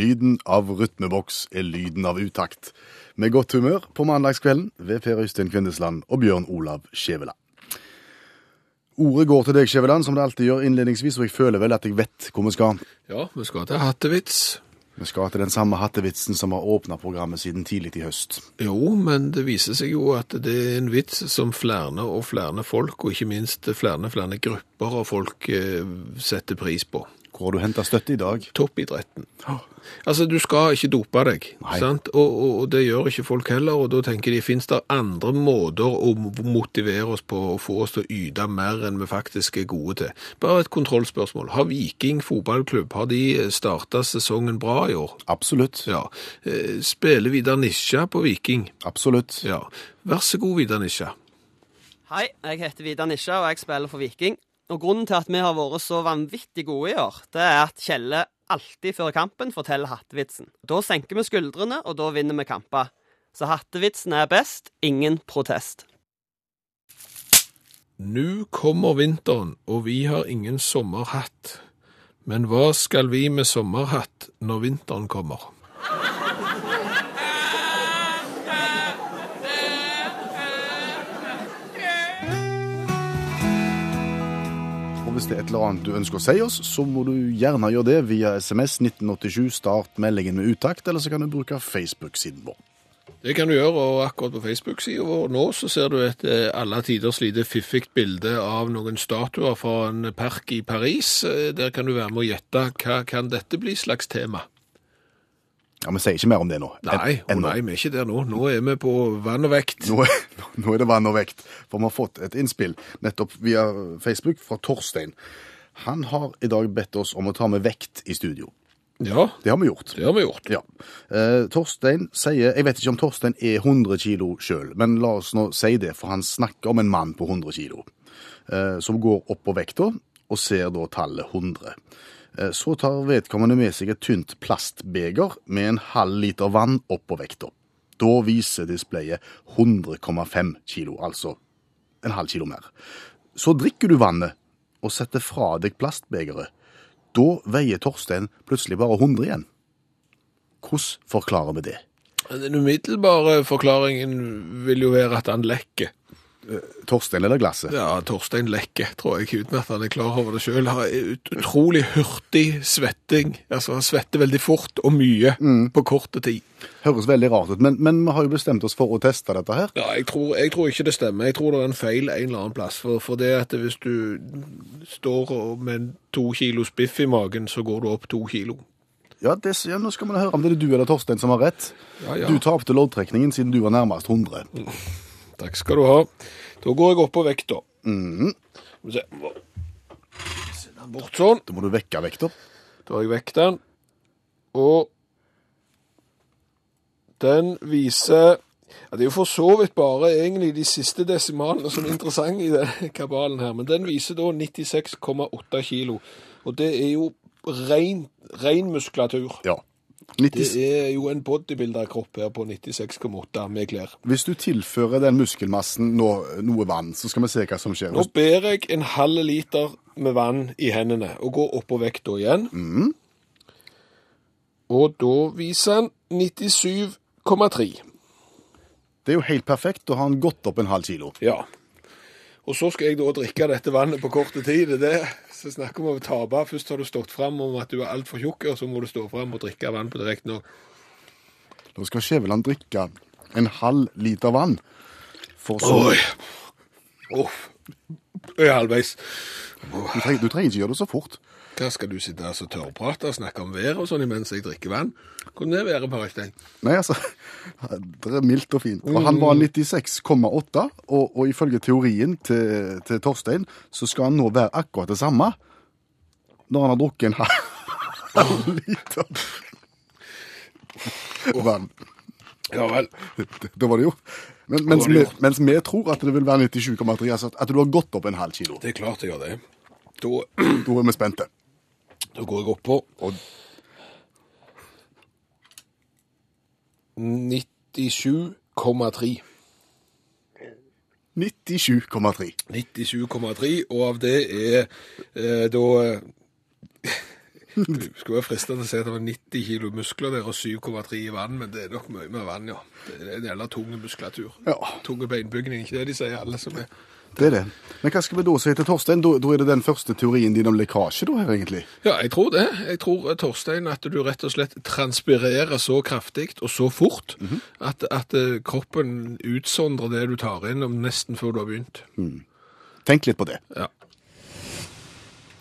Lyden av rytmeboks er lyden av utakt. Med godt humør på mandagskvelden ved Per Øystein Kvindesland og Bjørn Olav Skjæveland. Ordet går til deg, Skjæveland, som det alltid gjør innledningsvis, og jeg føler vel at jeg vet hvor vi skal. Ja, vi skal til hattevits. Vi skal til den samme hattevitsen som har åpna programmet siden tidlig i høst. Jo, men det viser seg jo at det er en vits som flere og flere folk, og ikke minst flere flere grupper av folk eh, setter pris på. Hvor har du henta støtte i dag? Toppidretten. Altså, du skal ikke dope deg, sant? Og, og, og det gjør ikke folk heller, og da tenker de, finnes det andre måter å motivere oss på å få oss til å yte mer enn vi faktisk er gode til? Bare et kontrollspørsmål. Har Viking fotballklubb, har de starta sesongen bra i år? Absolutt. Ja. Eh, Spiller Vidar Nisja på Viking? Absolutt. Ja. Vær så god, Vidar Nisja. Hei, jeg heter Vidar Nisja, og jeg spiller for Viking. Og Grunnen til at vi har vært så vanvittig gode i år, det er at Kjelle alltid før kampen forteller hattevitsen. Da senker vi skuldrene, og da vinner vi kamper. Så hattevitsen er best, ingen protest. Nå kommer vinteren, og vi har ingen sommerhatt. Men hva skal vi med sommerhatt når vinteren kommer? Det et eller annet du ønsker å si oss, så må du gjerne gjøre det via SMS 1987, start meldingen med utakt, eller så kan du bruke Facebook-siden vår. Det kan du gjøre, og akkurat på Facebook-sida vår nå så ser du et eh, alle tiders lite fiffig bilde av noen statuer fra en park i Paris. Eh, Der kan du være med å gjette hva kan dette bli slags tema. Ja, Vi sier ikke mer om det nå. Nei, en, ennå. nei, vi er ikke der nå. Nå er vi på vann og vekt. Nå er, nå er det vann og vekt, for vi har fått et innspill nettopp via Facebook fra Torstein. Han har i dag bedt oss om å ta med vekt i studio. Ja, Det har vi gjort. det har vi gjort. Ja. Eh, Torstein sier Jeg vet ikke om Torstein er 100 kilo sjøl, men la oss nå si det, for han snakker om en mann på 100 kilo. Eh, som går opp på vekta og ser da tallet 100. Eh, så tar vedkommende med seg et tynt plastbeger med en halv liter vann opp på vekta. Da viser displayet 100,5 kilo, altså en halv kilo mer. Så drikker du vannet og setter fra deg plastbegeret. Da veier Torstein plutselig bare 100 igjen. Hvordan forklarer vi det? Den umiddelbare forklaringen vil jo være at han lekker. Torstein eller glasset? Ja, Torstein lekker, tror jeg, uten at han er klar over det sjøl. Har utrolig hurtig svetting. Altså, han svetter veldig fort og mye på korte tid. Høres veldig rart ut, men, men vi har jo bestemt oss for å teste dette her. Ja, jeg tror, jeg tror ikke det stemmer. Jeg tror det er en feil en eller annen plass. For, for det at hvis du står med to kilos biff i magen, så går du opp to kilo. Ja, det, ja, Nå skal vi høre om det er du eller Torstein som har rett. Ja, ja. Du tapte loddtrekningen siden du var nærmest 100. Takk skal du ha. Da går jeg opp på vekta. Mm. Skal vi se. bort sånn. Da må du vekke vekta. Da har jeg vekt den. Og den viser ja, Det er jo for så vidt bare egentlig de siste desimalene som er interessante i denne kabalen her, men den viser da 96,8 kilo. Og det er jo ren, ren muskulatur. Ja. Det er jo en bodybuilder-kropp her på 96,8 med klær. hvis du tilfører den muskelmassen nå, noe vann, så skal vi se hva som skjer. Nå ber jeg en halv liter med vann i hendene og går opp på vekta igjen. Og da viser han 97,3. Det er jo helt perfekt. Da har han gått opp en halv kilo. Ja. Og så skal jeg da drikke dette vannet på korte tid. Det er det så snakker om å tape. Først har du stått fram om at du er altfor tjukk, og så må du stå fram og drikke vann på direkte nå. Da skal Skjæveland drikke en halv liter vann. For så Oi. Uff. Jeg er halvveis. du, trenger, du trenger ikke gjøre det så fort. Hva skal du sitte her så tørrprate og snakke om været og sånn imens jeg drikker vann? Hvordan er været, Per Øystein? Nei, altså, det er mildt og fint. Og han var 96,8, og, og ifølge teorien til, til Torstein, så skal han nå være akkurat det samme når han har drukket en halv liter vann. Ja vel. Da var det jo. Men, mens, vi, mens vi tror at det vil være 97,3, altså at du har gått opp en halv kilo. Det er klart jeg gjør det. Da, Da er vi spente. Da går jeg opp på Og 97,3. 97,3. 97,3, og av det er eh, da Det skulle være fristende å si at det var 90 kilo muskler der og 7,3 i vann, men det er nok mye med vann, ja. Det er en jævla tung muskulatur. Ja. Tunge beinbygning, ikke det de sier alle som er Det er det. Men hva skal vi da si til Torstein? Da, da er det den første teorien din om lekkasje, da, her, egentlig? Ja, jeg tror det. Jeg tror, Torstein, at du rett og slett transpirerer så kraftig og så fort at, at eh, kroppen utsondrer det du tar inn om nesten før du har begynt. Tenk litt på det. Ja.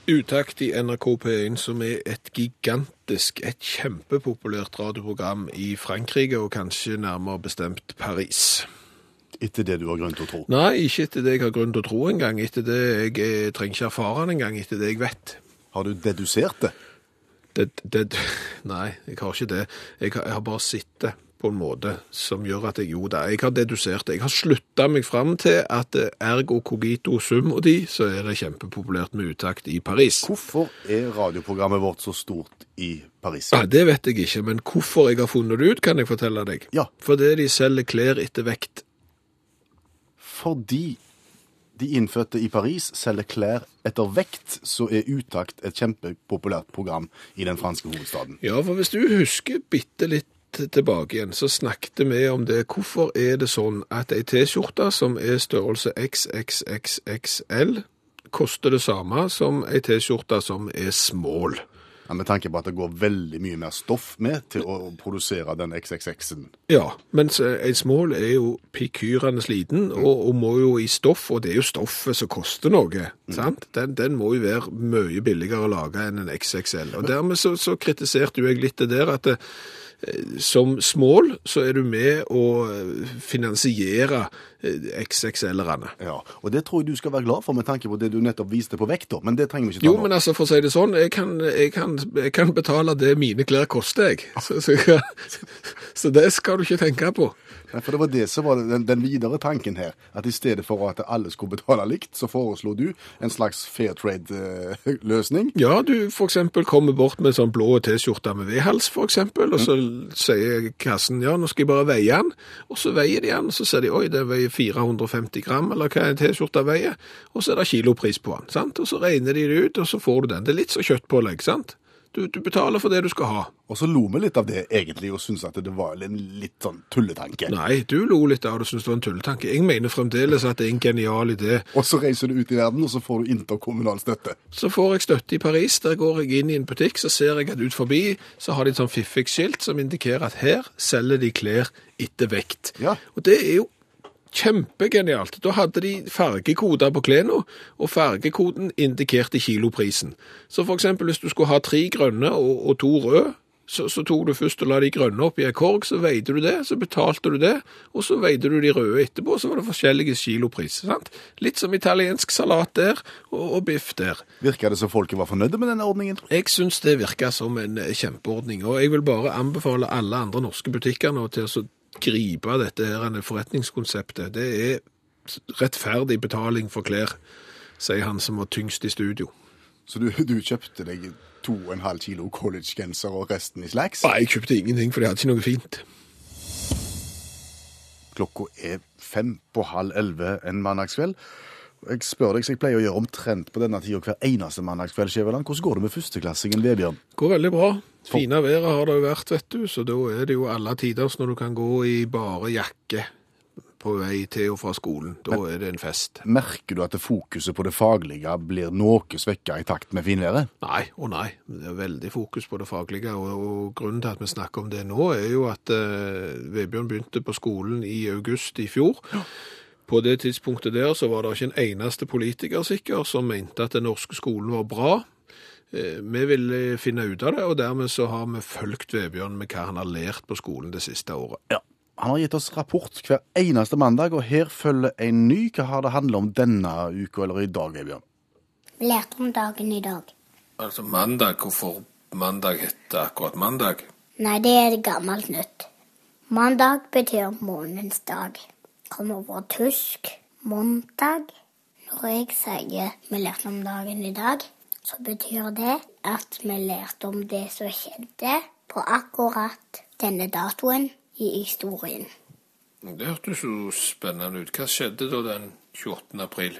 Utakt i NRK P1, som er et gigantisk, et kjempepopulært radioprogram i Frankrike, og kanskje nærmere bestemt Paris. Etter det du har grunn til å tro. Nei, ikke etter det jeg har grunn til å tro engang, etter det jeg eh, trenger ikke erfare det engang, etter det jeg vet. Har du dedusert det? Det, det, nei, jeg har ikke det. Jeg har, jeg har bare sett det på en måte som gjør at jeg gjorde det. Jeg har dedusert det. Jeg har slutta meg fram til at eh, ergo cogito sum og de, så er det kjempepopulært med utakt i Paris. Hvorfor er radioprogrammet vårt så stort i Paris? Ja, det vet jeg ikke, men hvorfor jeg har funnet det ut, kan jeg fortelle deg. Ja. Fordi de selger klær etter vekt. Fordi de innfødte i Paris selger klær etter vekt, så er Utakt et kjempepopulært program i den franske hovedstaden. Ja, for hvis du husker bitte litt tilbake igjen, så snakket vi om det. Hvorfor er det sånn at ei T-skjorte som er størrelse XXXXL, koster det samme som ei T-skjorte som er small? Ja, med tanke på at det går veldig mye mer stoff med til å produsere den XXX-en. Ja, mens en smål small er jo pikyrende sliten, og, og må jo i stoff, og det er jo stoffet som koster noe, sant? Den, den må jo være mye billigere å lage enn en XXL. Og dermed så, så kritiserte jo jeg litt det der at eh, som small så er du med å eh, finansiere eh, XXL-erne. Ja, og det tror jeg du skal være glad for med tanke på det du nettopp viste på vekta, men det trenger vi ikke ta Jo, men altså, for å si det sånn, jeg kan, jeg kan, jeg kan betale det mine klær koster, jeg. Så, så, så det skal du ikke tenke på. Nei, For det var det som var den, den videre tanken her, at i stedet for at alle skulle betale likt, så foreslo du en slags fair trade-løsning. Ja, du eksempel kommer bort med sånn blå T-skjorte med V-hals, eksempel, og så sier kassen, ja, nå skal jeg bare veie den, og så veier de den, og så sier de, oi, det veier 450 gram, eller hva en T-skjorte veier, og så er det kilopris på den, sant? Og så regner de det ut, og så får du den. Det er litt så kjøttpålegg, sant? Du, du betaler for det du skal ha. Og så lo vi litt av det egentlig, og syntes at det var en litt sånn tulletanke. Nei, du lo litt av det og syntes det var en tulletanke. Jeg mener fremdeles at det er en genial idé. Og så reiser du ut i verden, og så får du interkommunal støtte. Så får jeg støtte i Paris. Der går jeg inn i en butikk, så ser jeg at ut forbi så har de et sånn fiffig skilt som indikerer at her selger de klær etter vekt. Ja. Og det er jo kjempegenialt. Da hadde de fargekoder på klærne, og fargekoden indikerte kiloprisen. Så for eksempel hvis du skulle ha tre grønne og, og to røde, så, så tok du først og la de grønne oppi en korg, så veide du det, så betalte du det, og så veide du de røde etterpå, så var det forskjellige kilopriser. sant? Litt som italiensk salat der, og, og biff der. Virka det som folket var fornøyde med denne ordningen? Jeg syns det virker som en kjempeordning, og jeg vil bare anbefale alle andre norske butikker nå til å så gripe dette her forretningskonseptet. Det er rettferdig betaling for klær, sier han som var tyngst i studio. Så du, du kjøpte deg to og en halv kilo collegegenser og resten i slacks? Nei, jeg kjøpte ingenting, for jeg hadde ikke noe fint. Klokka er fem på halv elleve en mandagskveld. Jeg spør deg, så jeg pleier å gjøre omtrent på denne tida hver eneste mandagskveld, Skjæveland. Hvordan går det med førsteklassingen Vebjørn? Går veldig bra. Fine været har det jo vært, vet du, så da er det jo alle tiders når du kan gå i bare jakke på vei til og fra skolen. Da er det en fest. Merker du at det fokuset på det faglige blir noe svekka i takt med finværet? Nei og nei. Det er veldig fokus på det faglige, og, og grunnen til at vi snakker om det nå, er jo at eh, Vebjørn begynte på skolen i august i fjor. På det tidspunktet der så var det ikke en eneste politiker sikker som mente at den norske skolen var bra. Eh, Vi ville finne ut av det, og dermed så har vi fulgt Vebjørn med hva han har lært på skolen det siste året. Ja. Han har gitt oss rapport hver eneste mandag, og her følger en ny. Hva har det handlet om denne uka eller i dag, Vebjørn? Vi lærte om dagen i dag. Altså mandag, hvorfor mandag heter akkurat mandag? Nei, det er gammelt nytt. Mandag betyr månens dag. Kommer fra tysk måndag. Når jeg sier vi lærte om dagen i dag, så betyr det at vi lærte om det som skjedde på akkurat denne datoen i historien. Det hørtes jo spennende ut. Hva skjedde da den 28. april?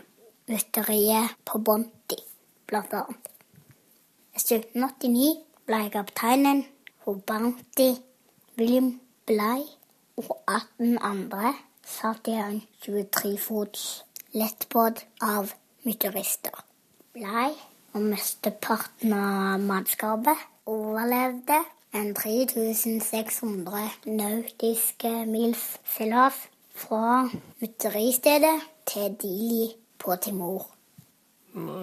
Mytteriet på Bonti, blant annet. 1789 ble kapteinen for Bounty. William Bligh og 18 andre satt i en 23 fots lettbåt av mytterister. Blei og mesteparten av mannskapet overlevde en 3600 nautiske mils seilas fra mytteristedet til Dili på Timor.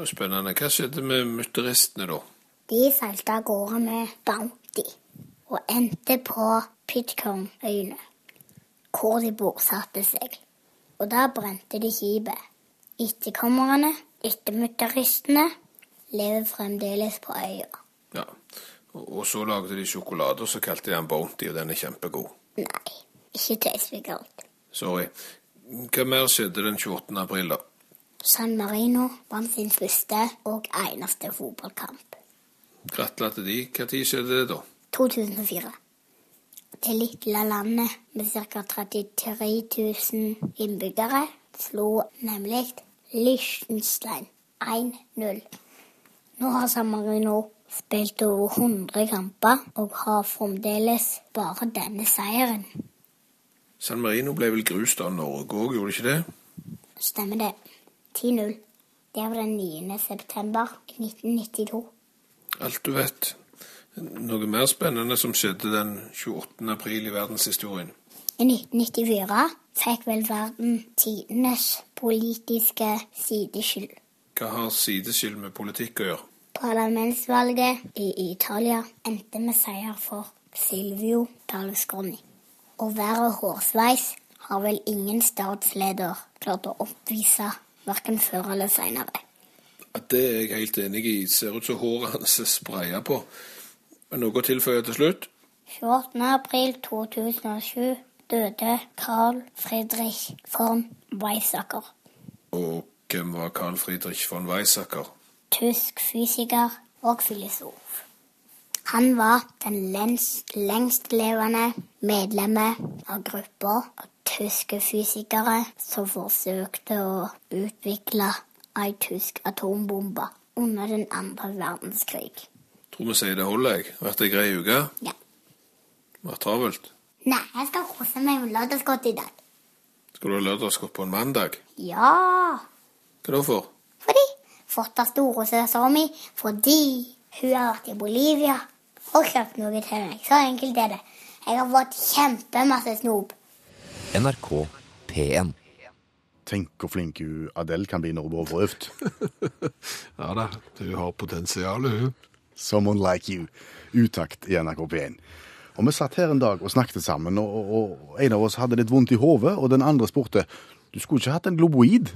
Spennende. Hva skjedde med mytteristene, da? De seilte av gårde med Bounty og endte på Pitcairn-øyene, hvor de bosatte seg. Og der brente de skipet. Etterkommerne ettermutteristene, lever fremdeles på øya. Ja. Og så lagde de sjokolade, og så kalte de den Bounty, og den er kjempegod. Nei, ikke tastegalt. Sorry. Hva mer skjedde den 28. april, da? San Marino vant sin første og eneste fotballkamp. Gratulerer til de. Når skjedde det, da? 2004. Det lille landet med ca. 33 000 innbyggere slo nemlig Liechtenstein 1-0. Nå har San Marino spilt over 100 kamper og har fremdeles bare denne seieren. San Marino ble vel grust av Norge òg, gjorde ikke det? Stemmer det. 10-0. Det var den 9. september 1992. Alt du vet. Noe mer spennende som skjedde den 28. april i verdenshistorien? I 1994 fikk vel verden tidenes politiske sideskyld. Hva har sideskill med politikk å gjøre? Parlamentsvalget i Italia endte med seier for Silvio Berlusconi. Å være hårsveis har vel ingen statsleder klart å oppvise, verken før eller seinere. Det er jeg helt enig i. Ser ut som håret hans er spraya på. Men noe å tilføye til slutt? 28. april 2007 døde Carl Friedrich von Weizsäcker, Og hvem var Carl Friedrich von Weizsäcker? tysk fysiker og filosof. Han var den lengst, lengstlevende medlemmet av gruppa av tyske fysikere som forsøkte å utvikle ei tysk atombombe under den andre verdenskrig. Tror vi sier det holder, jeg. Vært ei grei uke? Ja. Vært travelt? Nei, jeg skal kose meg med lørdagsgodt i dag. Skal du ha lørdagsgodt på en mandag? Ja, Hva da for? fordi fått av storesøstera mi fordi hun har vært i Bolivia og kjøpt noe til meg. Så enkelt er det. Jeg har fått kjempemasse snop. NRK P1. Tenk hvor flink hun Adele kan bli når hun blir overprøvd. Ja da, du har potensialet, hun. Someone like you. Utakt i NRK P1. Og vi satt her en dag og snakket sammen, og, og, en av oss hadde litt vondt i hodet, og den andre spurte du skulle ikke hatt en globoid.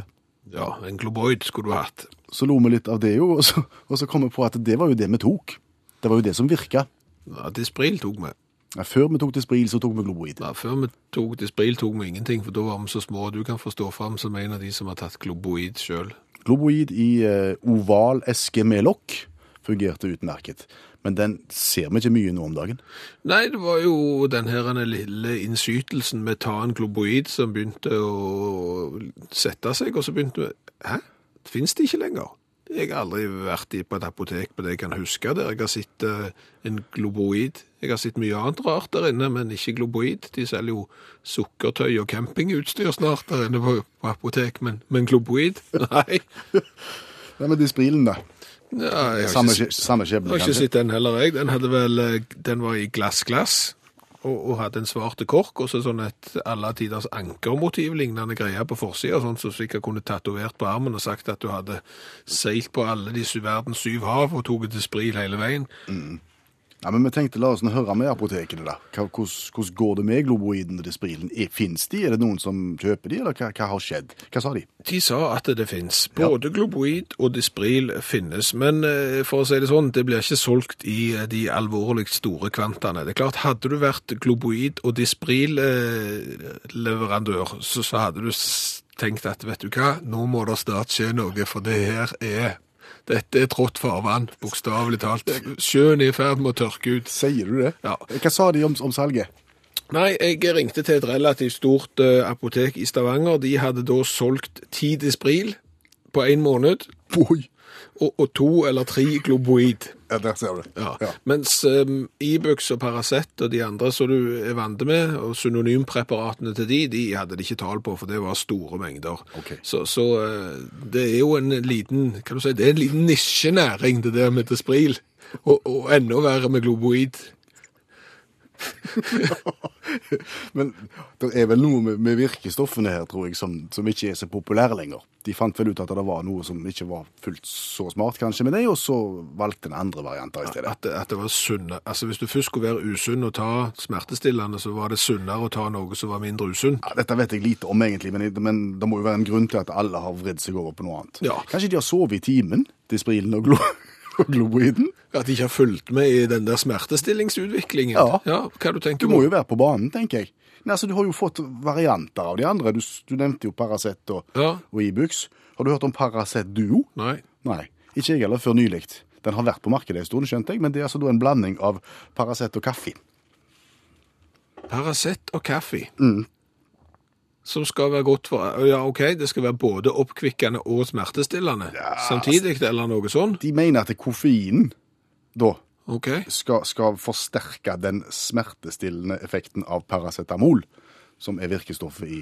Ja, en globoid skulle du hatt. Så lo vi litt av det jo, og så, og så kom vi på at det var jo det vi tok. Det var jo det som virka. Ja, Dispril tok vi. Ja, før vi tok Dispril, så tok vi globoid. Ja, før vi tok Dispril tok vi ingenting, for da var vi så små. Du kan få stå fram som en av de som har tatt globoid sjøl. Globoid i eh, oval eske med lokk fungerte utmerket. Men den ser vi ikke mye nå om dagen. Nei, det var jo den her lille innskytelsen med ta en globoid som begynte å sette seg, og så begynte vi Hæ? Fins det ikke lenger? Jeg har aldri vært på et apotek på det jeg kan huske, der jeg har sett eh, en globoid. Jeg har sett mye annet rart der inne, men ikke globoid. De selger jo sukkertøy og campingutstyr snart der inne på, på apotek, men, men globoid? Nei. Nei, men Disprilen, da. Ja, jeg har Samme, ikke samme skjebne, har ikke sett den heller, jeg. Den, hadde vel, eh, den var i glass-glass, og, og hadde en svarte kork, og så sånn et alle tiders ankermotiv lignende greier på forsida, sånn som sikkert kunne tatovert på armen og sagt at du hadde seilt på alle de verdens syv hav og tok til spril hele veien. Ja, men vi tenkte la oss nå høre med apotekene, da. Hvordan, hvordan går det med globoiden og Disprilen? Fins de? Er det noen som kjøper de, eller hva, hva har skjedd? Hva sa de? De sa at det finnes. Både globoid og dispril finnes, men eh, for å si det sånn, det blir ikke solgt i eh, de alvorlig store kvantaene. Det er klart, hadde du vært globoid og dispril-leverandør, så, så hadde du tenkt at, vet du hva, nå må det snart skje noe, for det her er dette er trått farvann, bokstavelig talt. Sjøen er i ferd med å tørke ut. Sier du det? Ja. Hva sa de om, om salget? Nei, jeg ringte til et relativt stort eh, apotek i Stavanger. De hadde da solgt ti Dispril på en måned. Oi! Og, og to eller tre globoid. Ja, der ser du. Ja. Ja. Mens um, Ibux og Paracet og de andre som du er vant med, og synonympreparatene til de, de hadde de ikke tall på, for det var store mengder. Okay. Så, så uh, det er jo en liten kan du si, det er en liten nisjenæring, det der med Despril. Og, og enda verre med globoid. Men det er vel noe med, med virkestoffene her, tror jeg, som, som ikke er så populære lenger. De fant vel ut at det var noe som ikke var fullt så smart, kanskje, med det, og så valgte en andre varianter i stedet. At, det- at det var sunne. Altså Hvis du først skulle være usunn og ta smertestillende, så var det sunnere å ta noe som var mindre usunt. Ja, dette vet jeg lite om, egentlig, men, men det må jo være en grunn til at alle har vridd seg over på noe annet. Ja. Kanskje de har sovet i timen, Disprilen og, glo og Globoiden? At de ikke har fulgt med i den der smertestillingsutviklingen. Ja. ja Hva du tenker Du må jo være på banen, tenker jeg. Men altså, Du har jo fått varianter av de andre. Du, du nevnte jo Paracet og, Ja. og Ibux. Har du hørt om Paracet Duo? Nei. Nei, ikke jeg heller, før nylig. Den har vært på markedet en stund, skjønte jeg, men det er altså da en blanding av Paracet og kaffe. Paracet og kaffe. Som skal være godt for Ja, OK, det skal være både oppkvikkende og smertestillende samtidig, eller noe sånt. De mener at koffeinen da okay. skal, skal forsterke den smertestillende effekten av paracetamol, som er virkestoffet i,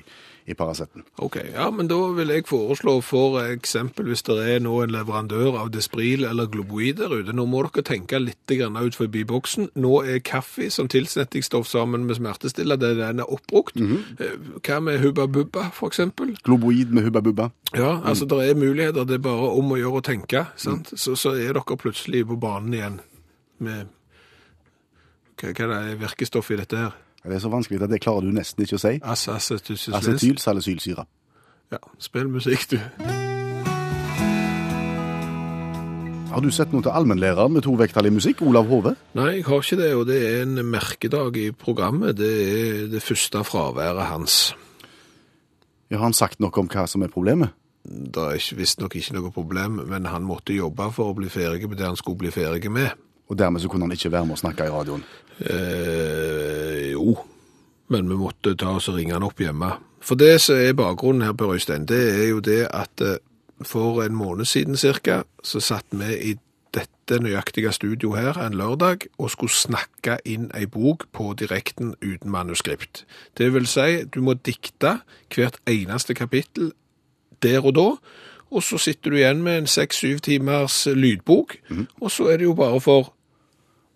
i Paraceten. ok, Ja, men da vil jeg foreslå for eksempel hvis det er nå en leverandør av Despril eller Globoid der ute, nå må dere tenke litt ut forbi boksen. Nå er kaffe som tilsetningsstoff sammen med smertestiller, det den er oppbrukt. Eh, Hva med Hubba Bubba, eksempel? Globoid med Hubba Bubba. Ja, altså det er muligheter, det er bare om å gjøre å tenke, sant? Så, så er dere plutselig på banen igjen med hva, hva er det virkestoff i dette her? Det er så vanskelig at det klarer du nesten ikke å si. Acetylsalicylsyre. Ja, spill musikk, du. Har du sett noe til allmennlæreren med tovektig musikk, Olav Hove? Nei, jeg har ikke det, og det er en merkedag i programmet. Det er det første fraværet hans. Ja, har han sagt noe om hva som er problemet? Det er visstnok ikke noe problem, men han måtte jobbe for å bli ferdig med det han skulle bli ferdig med. Og dermed så kunne han ikke være med å snakke i radioen. Eh, jo, men vi måtte ta oss og ringe han opp hjemme. For det som er bakgrunnen her, Per Øystein, det er jo det at eh, for en måned siden cirka, så satt vi i dette nøyaktige studio her en lørdag og skulle snakke inn ei bok på direkten uten manuskript. Det vil si, du må dikte hvert eneste kapittel der og da, og så sitter du igjen med en seks-syv timers lydbok, og så er det jo bare for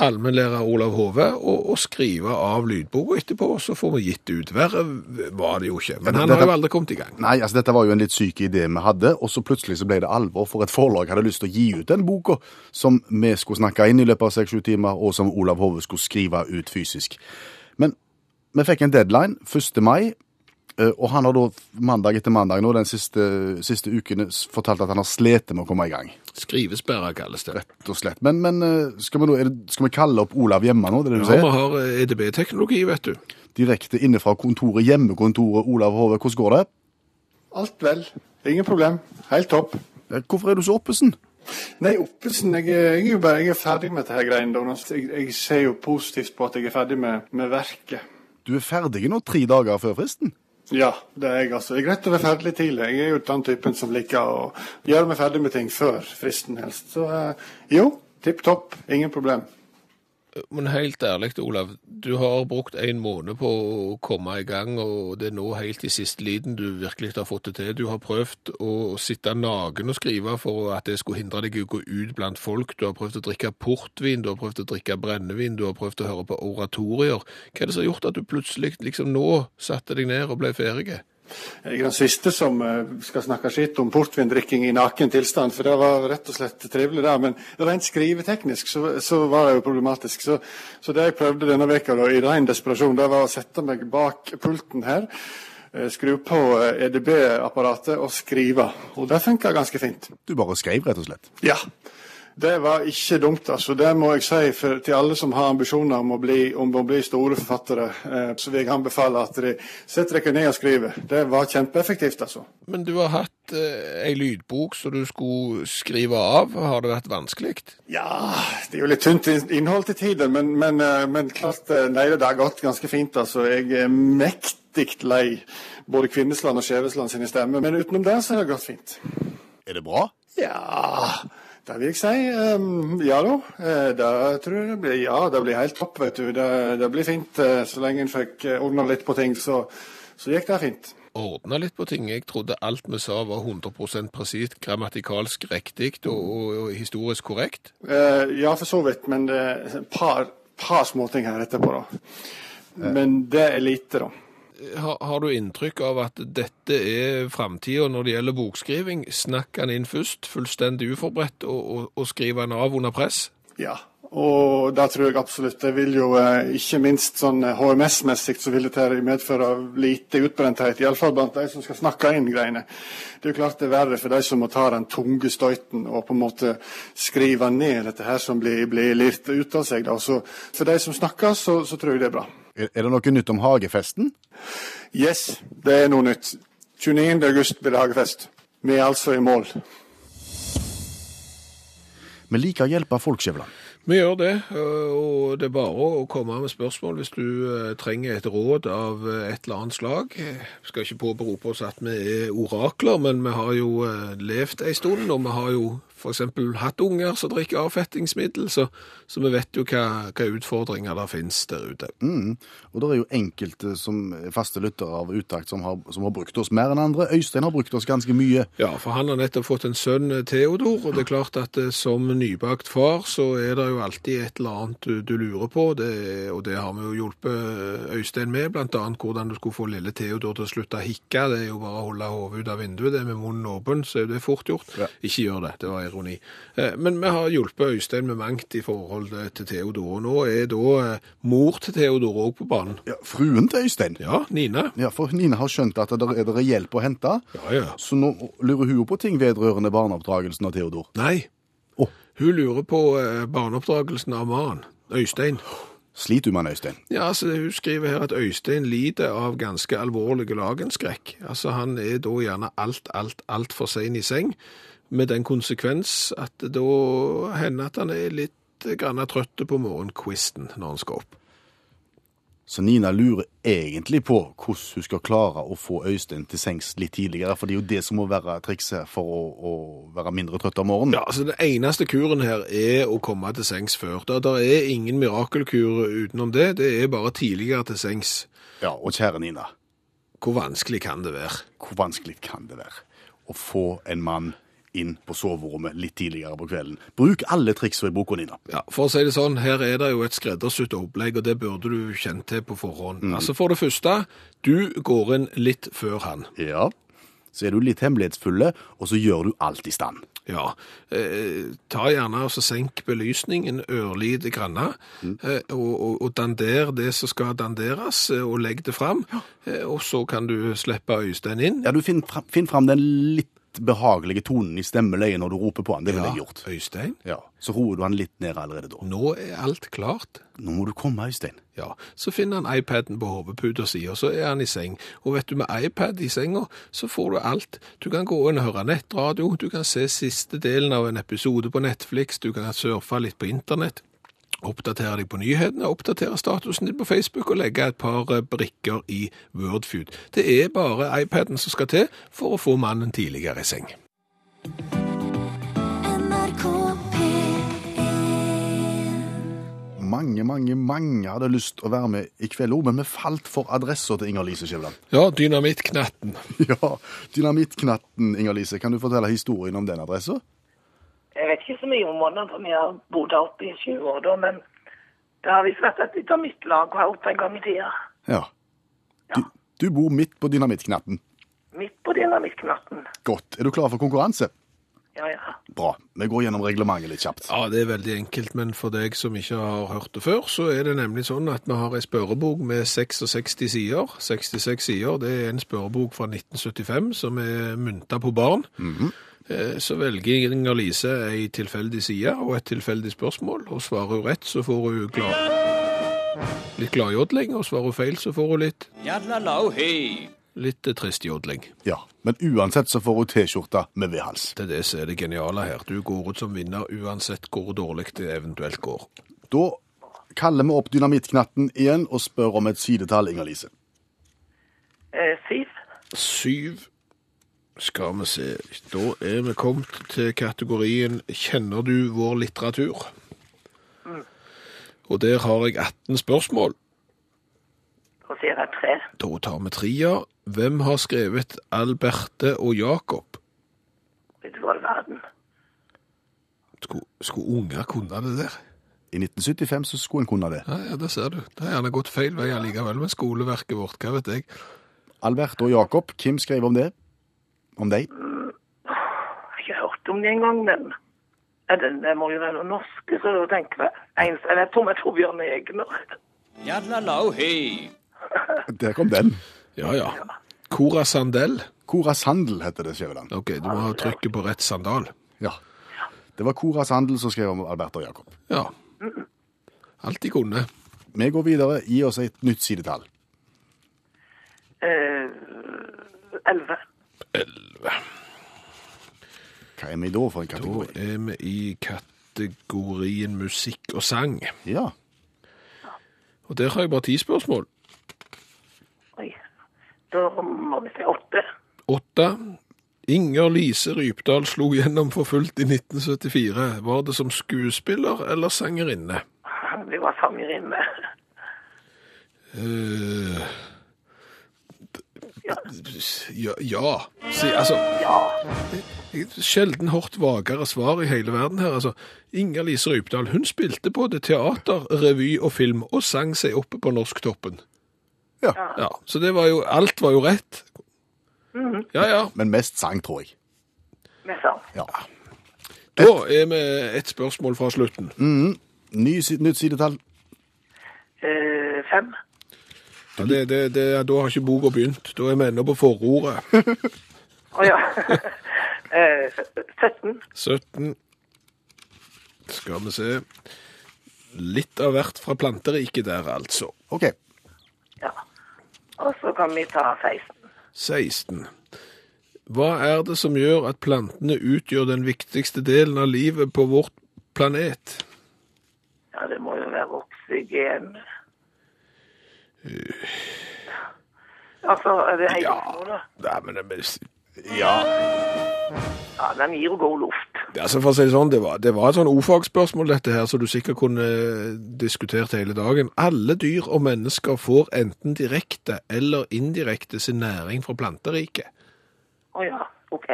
allmennlærer Olav Hove å, skrive av lydboka etterpå, og så får vi gitt det ut. Verre var det jo ikke. Men han har jo aldri kommet i gang. Nei, altså dette var jo en litt syk idé vi hadde, og så plutselig så ble det alvor, for et forlag hadde lyst til å gi ut den boka som vi skulle snakke inn i løpet av 6-7 timer, og som Olav Hove skulle skrive ut fysisk. Men vi fikk en deadline 1. mai, eh, og han har da mandag etter mandag nå den siste, siste ukene fortalt at han har slitt med å komme i gang. Skrivesperre kalles det. Rett og slett. Men, men eh, skal, vi er det, skal vi kalle opp Olav hjemme nå, det er det du Ja, sier? vi har eh, EDB-teknologi, vet du. Direkte inne fra kontoret, hjemmekontoret Olav Hove. Hvordan går det? Alt vel. Ingen problem. Helt topp. Eh, Hvorfor er du så oppesen? Nei, Oppesen, jeg, jeg er jo bare jeg er ferdig med dette greiene. Jeg, jeg ser jo positivt på at jeg er ferdig med, med verket. Du er ferdig nå tre dager før fristen? Ja, det er jeg altså. Jeg er greit å være ferdig tidlig. Jeg er jo den typen som liker å gjøre meg ferdig med ting før fristen helst. Så eh, jo, tipp topp. Ingen problem. Men helt ærlig, Olav, du har brukt en måned på å komme i gang, og det er nå helt i siste liten du virkelig har fått det til. Du har prøvd å sitte naken og skrive for at det skulle hindre deg i å gå ut blant folk. Du har prøvd å drikke portvin, du har prøvd å drikke brennevin, du har prøvd å høre på oratorier. Hva er det som har gjort at du plutselig liksom nå satte deg ned og ble ferdig? Jeg er den siste som eh, skal snakke skitt om portvindrikking i naken tilstand, for det var rett og slett trivelig det. Men rent skriveteknisk så, så var det jo problematisk. Så, så det jeg prøvde denne veka da, i ren desperasjon, det var å sette meg bak pulten her. eh, Skru på eh, EDB-apparatet og skrive. Og det funka ganske fint. Du bare skrev, rett og slett. Ja. Det var ikke dumt, altså. Det må jeg si for, til alle som har ambisjoner om å bli, om å bli store forfattere. Eh, så vil jeg anbefale at de setter dere ned og skriver. Det var kjempeeffektivt, altså. Men du har hatt eh, ei lydbok som du skulle skrive av. Har det vært vanskelig? Ja, det er jo litt tynt innhold til tider, men, men, eh, men klart eh, Nei, det har gått ganske fint, altså. Jeg er mektig lei både Kvinnesland og Skjevesland sine stemmer, men utenom det så har det gått fint. Er det bra? Ja, det vil jeg si. ehm, ja da. Eh, det tror jeg det blir. Ja, det blir helt topp, vet du. Det, det blir fint. eh, så lenge en fikk eh, ordna litt på ting, så, så gikk det fint. Ordna litt på ting. Jeg trodde alt vi sa var 100 presist, grammatikalsk riktig og, og, og historisk korrekt. Eh, ja, for så vidt, men det er et par, par småting her etterpå, da. Men det er lite, da. Har, du inntrykk av at dette er framtida når det gjelder bokskriving? Snakk han inn først, fullstendig uforberedt, og, og, og skriv han av under press? Ja, og det tror jeg absolutt. Det vil jo eh, ikke minst sånn eh, HMS-messig så vil det medføre lite utbrenthet, iallfall blant de som skal snakke inn greiene. Det er jo klart det er verre for de som må ta den tunge støyten og på en måte skrive ned dette her som blir, blir lirt ut av seg. Da. Så for de som snakker, så, så tror jeg det er bra. Er det noe nytt om hagefesten? Yes, det er noe nytt. 29. august blir det hagefest. Vi er altså i mål. Vi liker å hjelpe folk, Skjæveland. Vi gjør det, og det er bare å komme med spørsmål hvis du øh, trenger et råd av øh, et eller annet slag. Vi skal ikke påberope oss at vi er orakler, men vi har jo øh, levd ei stund, og vi har jo f.eks. hatt unger som drikker avfettingsmiddel, så, så vi vet jo hva, hva utfordringer der finnes der ute. Mm. Og det er jo enkelte som er faste lyttere av Utakt som har, som har brukt oss mer enn andre. Øystein har brukt oss ganske mye. Ja, for han har nettopp fått en sønn, Theodor, og det er klart at eh, som nybakt far, så er det jo alltid et eller annet du, du lurer på, det, og det har vi jo hjulpet eh, Øystein med, annet hvordan du skulle få lille Theodor til å slutte å hikke, det er jo bare å holde hodet ut av vinduet, det med munnen åpen, så er det fort gjort. Ja. Ikke gjør det, det var ironi. Eh, Men vi har hjulpet Øystein med mangt i forhold eh, til Theodor, nå er da eh, mor til Theodor òg på banen. Ja, fruen til Øystein. Ja, Nina. Ja, for Nina har skjønt at det er, det er hjelp å hente. Ja, ja. Så nå lurer hun på ting vedrørende barneoppdragelsen av Theodor. Nei. Oh. Hun lurer på barneoppdragelsen av mannen, Øystein. Sliter du med Øystein? Ja, altså Hun skriver her at Øystein lider av ganske alvorlig lagenskrekk. Altså Han er da gjerne alt, alt, altfor sein i seng, med den konsekvens at det da hender at han er litt grann trøtt på morgenkvisten når han skal opp. Så Nina lurer egentlig på hvordan hun skal klare å få Øystein til sengs litt tidligere, for det er jo det som må være trikset for å, å være mindre trøtt om morgenen. Ja, altså Den eneste kuren her er å komme til sengs før. Det, der er ingen mirakelkur utenom det. Det er bare tidligere til sengs. Ja, og kjære Nina, Hvor vanskelig kan det være? hvor vanskelig kan det være å få en mann inn på soverommet litt tidligere på kvelden? Bruk alle triksene i boka, Nina. Ja, For å si det sånn, her er det jo et skreddersydd opplegg, og det burde du kjent til på forhånd. Altså For det første, du går inn litt før han. Ja. Så er du litt hemmelighetsfulle, og så gjør du alt i stand. Ja, eh, ta gjerne og senk belysningen ørlite grann, eh, og, og, og dander det som skal danderes, eh, og legg det fram, eh, og så kan du slippe Øystein inn. Ja, du finn fram, finn fram den litt behagelige tonen i stemmeleiet når du roper på han. Det ville jeg gjort. Øystein, Ja. Så roer du han litt ned allerede da. nå er alt klart. Nå må du komme, Øystein. Ja, så finner han iPaden på hodeputa si, og så er han i seng. Og vet du, med iPad i senga, så får du alt. Du kan gå inn og høre nettradio, du kan se siste delen av en episode på Netflix, du kan surfe litt på internett, oppdatere deg på nyhetene, oppdatere statusen din på Facebook og legge et par eh, brikker i Wordfeud. Det er bare iPaden som skal til for å få mannen tidligere i seng. Mange, mange, mange hadde lyst til å være med i kveld òg, men vi falt for adressa til Inger-Lise Skjæveland. Ja, dynamittknatten. Ja, Dynamittknatten, Inger-Lise. Kan du fortelle historien om den adressa? Jeg vet ikke så mye om måneden, for vi har bodd her oppe i 20 år da, men det har visst vært et dynamittlag her oppe en gang i tida. Ja. Du, du bor midt på dynamittknatten. Midt på dynamittknatten. Godt. Er du klar for konkurranse? Ja, ja. Bra. Vi går gjennom reglementet litt kjapt. Ja, det er veldig enkelt, men for deg som ikke har hørt det før, så er det nemlig sånn at vi har en spørrebok med 66 sider. 66 sider, det er en spørrebok fra 1975 som er mynta på barn. Eh, Så velger Inger-Lise ei tilfeldig side og et tilfeldig spørsmål, og svarer hun rett, så får hun glad... litt gladjodling, og svarer hun feil, så får hun litt litt eh, trist jodling. Ja, Men uansett så får hun T-skjorte med V-hals. Det er det som er det geniale her. Du går ut som vinner uansett hvor dårlig det eventuelt går. Da kaller vi opp dynamittknatten igjen og spør om et sidetall, Inger-Lise. Eh, syv. Syv. Skal vi se. Da er vi kommet til kategorien Kjenner du vår litteratur? Og der har jeg 18 spørsmål. Da sier jeg tre. Da tar vi tria. Hvem har skrevet Alberte og Jakob? Vet du hva i verden? Skulle, skulle unger kunne det der? I 1975 så skulle en kunne det. Ja, ja, det ser du. Det har gjerne gått feil vei allikevel med skoleverket vårt. Hva vet jeg? Albert og Jakob, hvem skrev om det. Om deg. Jeg har ikke hørt om det engang, men det, det må jo være noe norske, så da tenker jeg Einstein. Jeg tror jeg tror Bjørn Egner. Der kom den. Ja, ja. Cora Sandel. Cora Sandel heter det, Skjæveland. Ok, du må ha trykket på rett sandal. Ja. Det var Cora Sandel som skrev om Albert og Jakob. Ja. Alt de kunne. Vi går videre. Gi oss et nytt sidetall. Eh, Elleve. Elleve. Hva er vi da for en Da er vi i kategorien musikk og sang. Ja. Og der har jeg bare ti spørsmål. Oi. Da må vi si åtte. Åtte. Inger Lise Rypdal slo gjennom for fullt i 1974. Var det som skuespiller eller sangerinne? Vi var sangerinne. Eh, ja, ja. Si, altså, sjelden hørt vagere svar i hele verden her. Altså, Inger Lise Rypdal hun spilte både teater, revy og film, og sang seg oppe på norsktoppen. Ja. Ja, så det var jo, alt var jo rett. Ja, ja. Men mest sang, tror jeg. Mest sang. Ja. Da er vi et spørsmål fra slutten. Ny, nytt sidetall. Eh, fem. Ja, det, det, det, da har ikke boka begynt. Da er vi ennå på forordet. Å ja. eh, 17. 17. Skal vi se. Litt av hvert fra planteriket der, altså. OK. Ja. Og så kan vi ta 16. 16. Hva er det som gjør at plantene utgjør den viktigste delen av livet på vårt planet? Ja, det må jo være oksygen. Altså, er det helt Ja. nå, da? Nei, men det, Ja. Ja, den gir jo god luft. altså for å si det sånn, det var, det var et sånn ordfagsspørsmål dette her, så du sikkert kunne eh, diskutert hele dagen. Alle dyr og mennesker får enten direkte eller indirekte sin næring fra planteriket. Å ja, OK.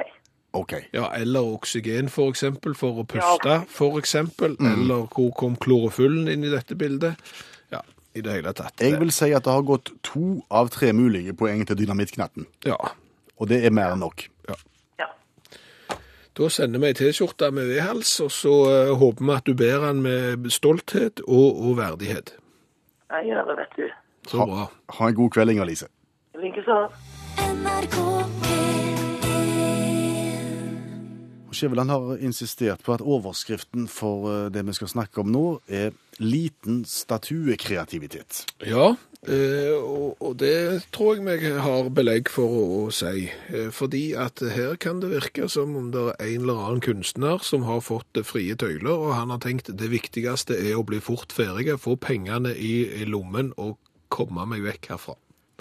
Okay. Ja, eller oksygen for eksempel, for å Ja, puste for eksempel, eller hvor kom klorofyllen inn i dette bildet? I det hele tatt. Jeg vil si at det har gått to av tre mulige poeng til dynamittknatten. Ja, Og det er mer enn nok. Ja. da sender vi ei T-skjorte med vedhals, og så eh, håper vi at du ber den med stolthet og, og verdighet. Jeg gjør det, vet du. Så bra. Ha en god kveld, Inger Lise. Likeså. NRK P1 Og Skjæveland har insistert på at overskriften for eh, det vi skal snakke om nå, er liten statuekreativitet. Ja, eh, og, det tror jeg meg har belegg for å, si. Eh, fordi at her kan det virke som om det er en eller annen kunstner som har fått frie tøyler, og han har tenkt det viktigste er å bli fort ferdig, få pengene i lommen og komme meg vekk herfra.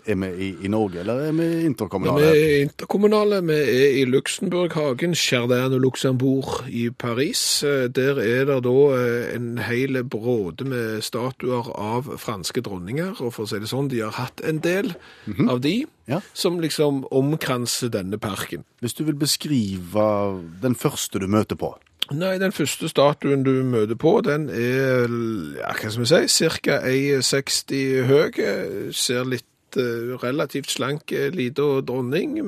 Er vi i, i Norge, eller er vi interkommunale vi er interkommunale, vi er i Luxembourg-hagen, Chardin og Luxembourg i Paris. Eh, Der er det da eh, en hel bråde med statuer av franske dronninger, og for å si det sånn, de har hatt en del av de, Ja. som liksom omkranser denne parken. Hvis du vil beskrive den første du møter på. Nei, den første statuen du møter på, den er, ja, hva skal vi si, cirka 1,60 høy, ser litt eh, relativt slank, lita dronning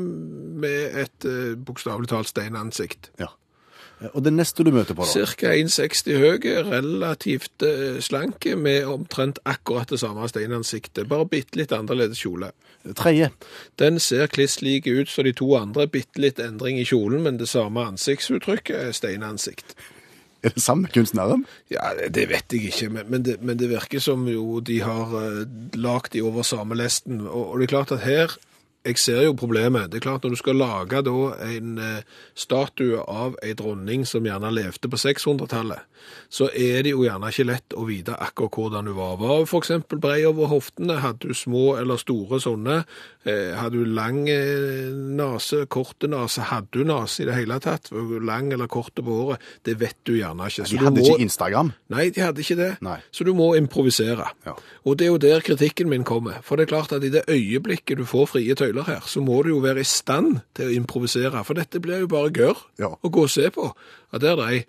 med et eh, bokstavelig talt steinansikt. Ja. Eh, Og det neste du møter på, da? Cirka 1,60 høy, relativt eh, slank, med omtrent akkurat det samme steinansiktet, bare bitte litt annerledes kjole. Tredje. Den ser kliss lik ut som de to andre, bitte litt endring i kjolen, men det samme ansiktsuttrykket steinansikt. Er det samme kunstneren? Ja, det- det vet jeg ikke, men, men, det, men det virker som jo de har uh, lagt de over samme lesten. Og, og det er klart at her jeg ser jo problemet. Det er klart Når du skal lage da en eh, statue av ei dronning som gjerne levde på 600-tallet, så er det jo gjerne ikke lett å vite akkurat hvordan hun var. Var hun f.eks. brei over hoftene? Hadde du små eller store sånne? Eh, hadde du lang eh, nase, korte nase? Hadde du nase i det hele tatt? Var hun lang eller kort på håret? Det vet du gjerne ikke. Så De du hadde må- ikke Instagram. Nei, de hadde ikke det. Nei. Så du må improvisere. Ja. Og det er jo der kritikken min kommer. For det er klart at i det øyeblikket du får frie tøyler her, så må du jo være i stand til å improvisere. For dette blir jo bare gørr Ja. å gå og se på. Ja, der er ei.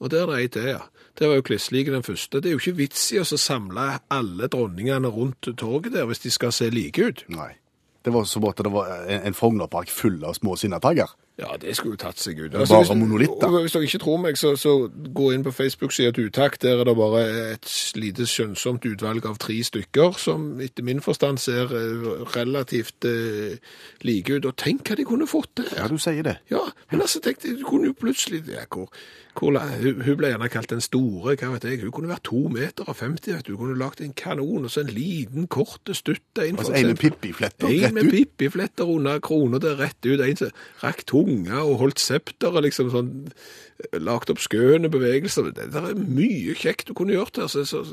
Og der er det ei til, ja. Det var jo klisslik den første. Det er jo ikke vits i å samle alle dronningene rundt torget der hvis de skal se like ut. Nei. Det var som at det var en, en Frognerpark full av små sinnatagger. Ja, det skulle jo tatt seg ut. Altså, bare monolitter. Hvis dere ikke tror meg, så, så gå inn på Facebook-sida til Utakt. Der er det bare et lite skjønnsomt utvalg av tre stykker, som etter min forstand ser eh, relativt eh, like ut. Og tenk hva de kunne fått til! Ja, du sier det. Ja, men altså, tenk, de kunne jo plutselig ja, hvor, hvor, hun, hun ble gjerne kalt den store, hva vet jeg. Hun kunne vært to meter og 50, vet du. Hun kunne lagt en kanon, og så en liten, korte stutte inn. Altså en med pippifletter rett ut? En med pippifletter under krona der rett ut. En som rakk tunga og holdt septer liksom sånn lagt opp skøne bevegelser. Det, der er mye kjekt du kunne gjort her. Så, så,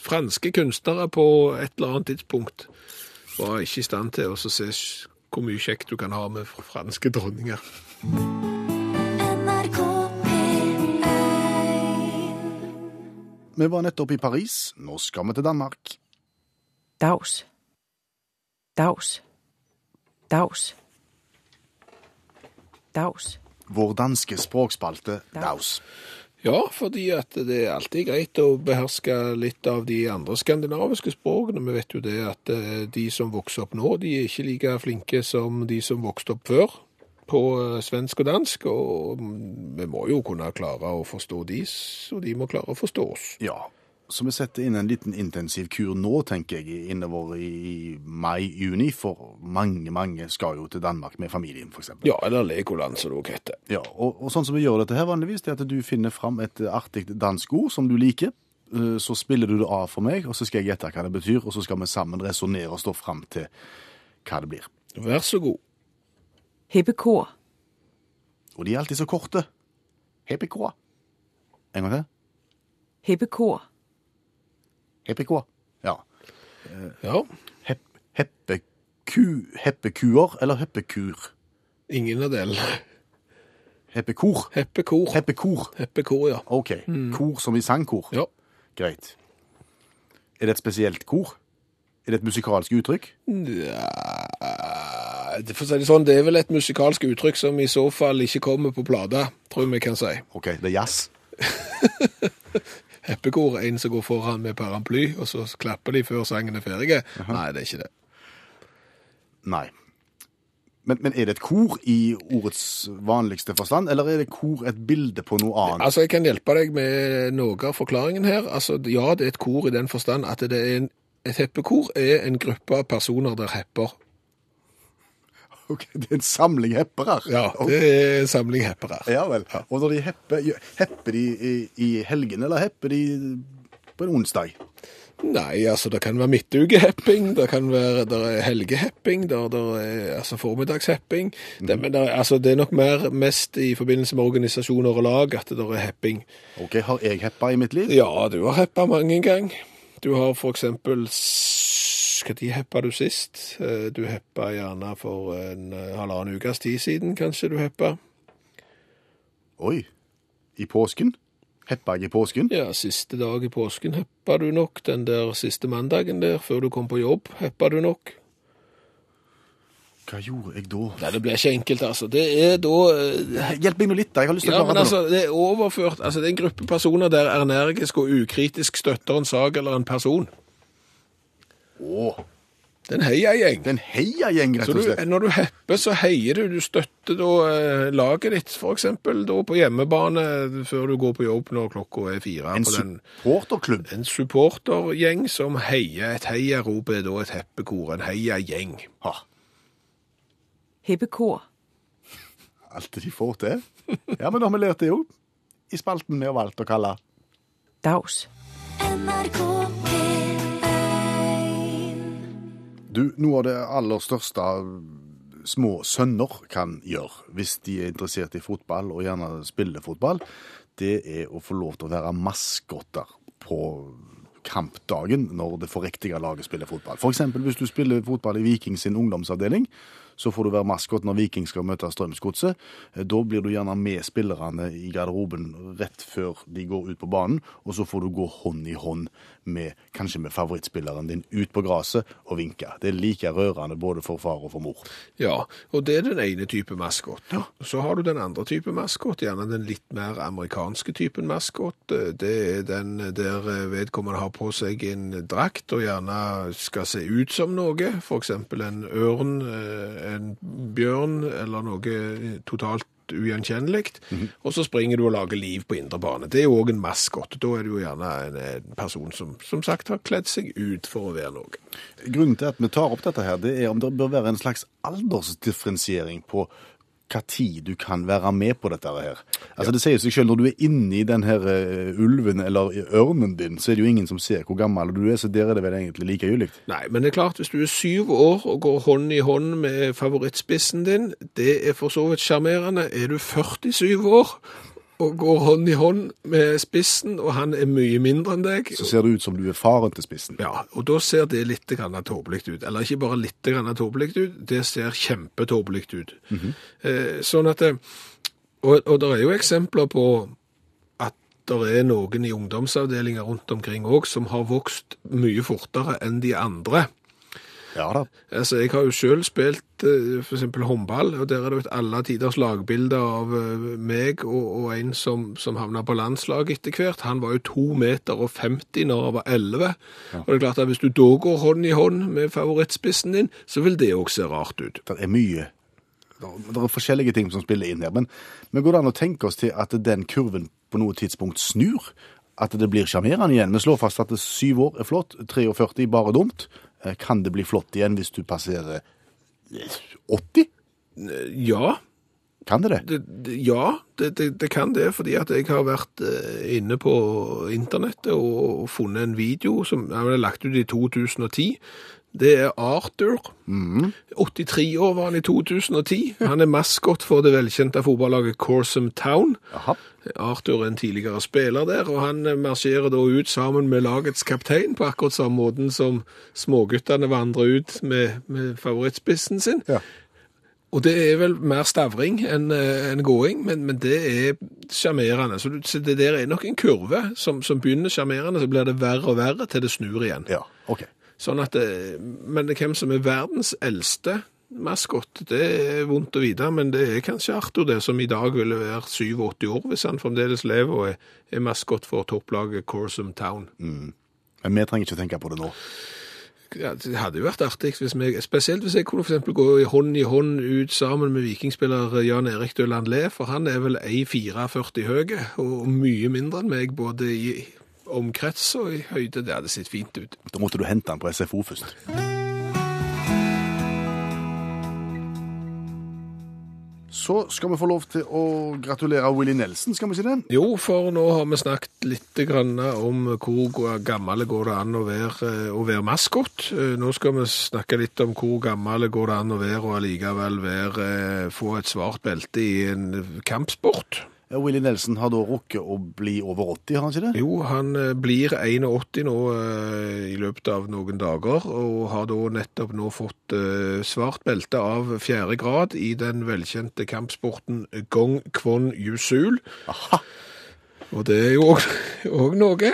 franske kunstnere på et eller annet tidspunkt var ikke i stand til å se hvor mye kjekt du kan ha med franske dronninger. Vi var nettopp i Paris. Nå skal vi til Danmark. Daus. Daus. Daus. Daus. Vår danske språkspalte Daus. Ja, fordi at det er alltid greit å beherske litt av de andre skandinaviske språkene. Vi vet jo det at eh, de som vokser opp nå, de er ikke like flinke som de som vokste opp før på eh, svensk og dansk, og vi må jo kunne klare å forstå de, så de må klare å forstå oss. Ja, så vi setter inn en liten intensiv kur nå, tenker jeg, innover i mai-juni, for mange, mange skal jo til Danmark med familien, eksempel. Ja, eller Legoland, som det også heter. Ja, og, og sånn som vi gjør dette her vanligvis, det er at du finner fram et artig dansk ord som du liker, eh, så spiller du det av for meg, og så skal jeg gjette hva det betyr, og så skal vi sammen resonere og stå fram til hva det blir. Vær så god. Hippekor. Og de er alltid så korte. HPK. En gang til. Hippekor. HPK. Ja. Ja, Hep, heppeku, heppekuer eller heppekur? ingen av delene. Heppekor. Heppekor. Heppekor. Heppekor, ja. Ok. Kor som i sangkor. Ja. Greit. Er det et spesielt kor? Er det et musikalsk uttrykk? Ja, det, for å si det sånn, det er vel et musikalsk uttrykk som i så fall ikke kommer på plata, tror jeg vi kan si. Ok, det er jazz. Heppekor en som går foran med paraply, og så klapper de før sangen er ferdig. Nei, det er ikke det. Nei. Men, men er det et kor i ordets vanligste forstand, eller er det kor et bilde på noe annet? Altså, jeg kan hjelpe deg med noe av forklaringen her. Altså, ja, det er et kor i den forstand at det en, et heppekor er en gruppe av personer der hepper. Ok, det er en samling heppere. Ja, det er en samling heppere. Ja vel. Og når de hepper, hepper de i, i helgen, eller hepper de på en onsdag? Nei, altså det kan være midtukehepping, det kan være der er helgehepping, der, der er altså formiddagshepping. Det, men der, er- altså, det er nok mer mest i forbindelse med organisasjoner og lag at det er hepping. Ok, har jeg heppa i mitt liv? Ja, du har heppa mange ganger. Du har for eksempel Tid heppa du sist? Eh, Du heppa gjerne for en eh, halvannen ukes tid siden, kanskje du heppa. Oi. I påsken? Heppa jeg i påsken? Ja, siste dag i påsken heppa du nok. Den der siste mandagen der, før du kom på jobb, heppa du nok. Hva gjorde jeg da? Nei, det blir ikke enkelt, altså. Det er da eh, Hjelp meg nå litt, da. Jeg har lyst til Ja, å men klare det. altså, det er overført Altså, det er en gruppe personer der energisk og ukritisk støtter en sak eller en person. Åh, Det er en heiagjeng. det er en heiagjeng, rett Så og du, slett. når du hepper, så heier du. Du støtter da eh, laget ditt, eksempel, da på hjemmebane før du går på jobb når klokka er fire. En supporterklubb. En supportergjeng som heier. Et heiarop er da et heppekor, en heiagjeng. Ha, Hippekor. alt de får til. Ja, men da har vi lært det jo. I spalten vi har valgt å kalle Daus. NRK P1 Du, noe av det aller største små sønner kan gjøre, hvis de er interessert i fotball og gjerne spiller fotball, det er å få lov til å være maskotter på kampdagen når det forriktige laget spiller fotball. Eksempel hvis du spiller fotball i Viking sin ungdomsavdeling, så får du være maskot når Viking skal møte Strømsgodset. Eh, Da blir du gjerne med spillerne i garderoben rett før de går ut på banen, og så får du gå hånd i hånd med kanskje med favorittspilleren din ut på gresset og vinke. Det er like rørende både for far og for mor. Ja, og det er den ene type maskot. Så har du den andre type maskot, gjerne den litt mer amerikanske typen maskot. Det er den der vedkommende har på seg en drakt og gjerne skal se ut som noe, eksempel en ørn, eh, en bjørn eller noe totalt ugjenkjennelig, og så springer du og lager liv på indre bane. Det er jo òg en maskot. Da er det jo gjerne en person som som sagt har kledd seg ut for å være noe. Grunnen til at vi tar opp dette her, det er om det bør være en slags aldersdifferensiering på hva tid du kan være med på dette her. Altså Det sier seg selv, når du er inni den her eh, ulven eller ørnen din, så er det jo ingen som ser hvor gammel du er, så der er det vel egentlig likegyldig. Nei, men det er klart, hvis du er syv år og går hånd i hånd med favorittspissen din, det er for så vidt sjarmerende. Er du 47 år og går hånd i hånd med spissen, og han er mye mindre enn deg, Så ser det ut som du er faren til spissen. ja, og da ser det litt tåpelig ut. Eller ikke bare litt tåpelig ut, det ser kjempetåpelig ut. eh, sånn at det, og, og det er jo eksempler på at det er noen i ungdomsavdelinger rundt omkring òg som har vokst mye fortere enn de andre. Ja da. Altså, Jeg har jo selv spilt eh, for eksempel håndball, og der er det jo et alle tiders lagbilde av eh, meg og, og en som, som havna på landslaget etter hvert. Han var jo 2 meter og 50 når han var 11. Og det er klart at hvis du da går hånd i hånd med favorittspissen din, så vil det òg se rart ut. Det er mye. Det er forskjellige ting som spiller inn her. Men, men går det an å tenke oss til at den kurven på noe tidspunkt snur? At det blir sjarmerende igjen? Vi slår fast at syv år er flott, 43 bare dumt. Eh, Kan det bli flott igjen hvis du passerer eh, 80? Ja, Kan det det? det, det, ja det, det, kan det, fordi at jeg har vært eh, inne på internettet og funnet en video som jeg lagt ut i 2010. Det er Arthur. 83 år var han i 2010. Han er maskot for det velkjente fotballaget Corsum Town. Aha. Arthur er en tidligere spiller der, og han eh, marsjerer da ut sammen med lagets kaptein på akkurat samme måten som småguttene vandrer ut med, med favorittspissen sin. Ja. Og det er vel mer stavring enn en gåing, men, men det er sjarmerende. Så, så det der er nok en kurve som, som begynner sjarmerende, så blir det verre og verre til det snur igjen. Ja, ok. Sånn at, eh, men hvem som er verdens eldste maskot, det er vondt å vite, men det er kanskje Arthur det, som i dag ville være 87 år, hvis han fremdeles lever og er, er maskot for topplaget Corsum Town. Men vi trenger ikke tenke på det nå. Ja, det hadde jo vært artig, hvis vi, spesielt hvis jeg kunne for gå i hånd i hånd ut sammen med vikingspiller Jan Erik Døland Le, for han er vel 1,44 høy, og mye mindre enn meg, både i omkrets og i høyde. Det hadde sett fint ut. Da måtte du hente den på SFO først. Så skal vi få lov til å gratulere Willy Nelson, skal vi si det? Jo, for nå har vi snakket litt grann om hvor gammel går det an å være, eh, å være maskot. Eh, Nå skal vi snakke litt om hvor gammel går det an å være og allikevel være, eh, få et svart belte i en kampsport. Ja, Willy Nelson har da rukket å bli over 80, har han ikke det? Jo, han eh, blir 81 nå eh, i løpet av noen dager, og har da nettopp nå fått eh, svart belte av fjerde grad i den velkjente kampsporten Gong Kwon Yusul. Aha. Og det er jo òg noe.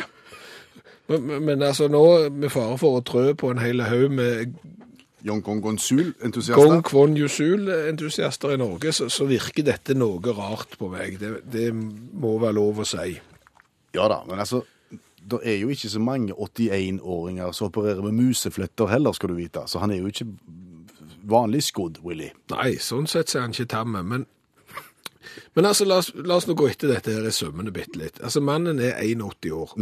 Men, men- men altså nå, med fare for å trø på en hel haug med Yong Kong Gonsul, Gong. Kwon Yusul-entusiaster i Norge, så, så virker dette noe rart på meg. Det, det må være lov å si. Ja da, men altså, det er jo ikke så mange 81-åringer som opererer med musefletter heller, skal du vite. Så han er jo ikke vanlig skodd, Willy. Nei, sånn sett så er han ikke tam. men Men altså, la oss, la oss nå gå etter dette her i sømmene bitte litt. Altså, mannen er 81 år.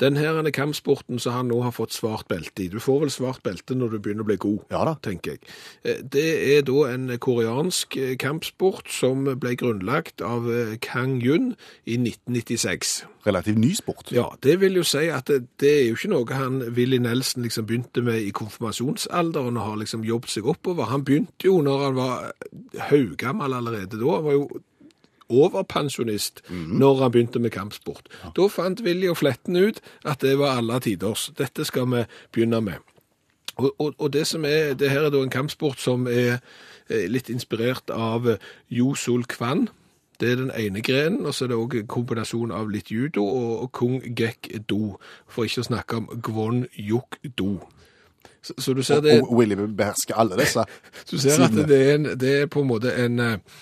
Den her er kampsporten som han nå har fått svart belte i. Du får vel svart belte når du begynner å bli god, Ja da. tenker jeg. Eh, Det er da en koreansk eh, kampsport som ble grunnlagt av eh, Kang Yun i 1996. Relativt ny sport. Ja, det vil jo si at det, det er jo ikke noe han Willy Nelson liksom begynte med i konfirmasjonsalderen og har liksom jobbet seg oppover. Han begynte jo når han var haugammel allerede da. Han var jo overpensjonist når han begynte med kampsport. Da fant Willy og Fletten ut at det var alle tiders. Dette skal vi begynne med. Og, og, og det som er, det her er da en kampsport som er eh, litt inspirert av eh, Yosul Kwan. Det er den ene grenen, og så er det en kombinasjon av litt judo og, og kung gek do, for ikke å snakke om gwon yuk do. Så, så du ser det, og Willy behersker alle disse. du ser at det er, en, det er på en måte en eh,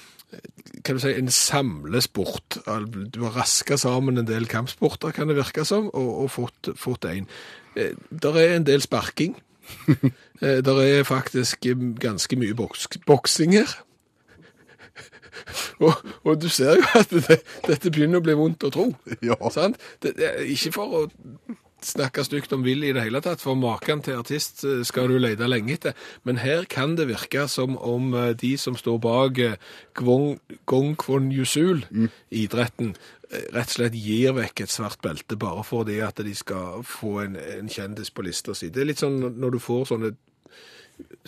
kan du si, en samlesport. Du har raska sammen en del kampsporter, kan det virke som, og, og fått, fått en. Eh, Der er en del sparking. Eh, Der er faktisk eh, ganske mye boks, boksing her. Og, og du ser jo at det, dette begynner å bli vondt å tro. Ja. Sant? Det, det ikke for å snakke stygt om Willy i det hele tatt, for maken til artist eh, skal du lete lenge etter. Men her kan det virke som om eh, de som står bak eh, Gwong, Gong Kwon Yusul, idretten, eh, rett og slett gir vekk et svart belte bare fordi at de skal få en, en kjendis på lista si. Det er litt sånn når du får sånne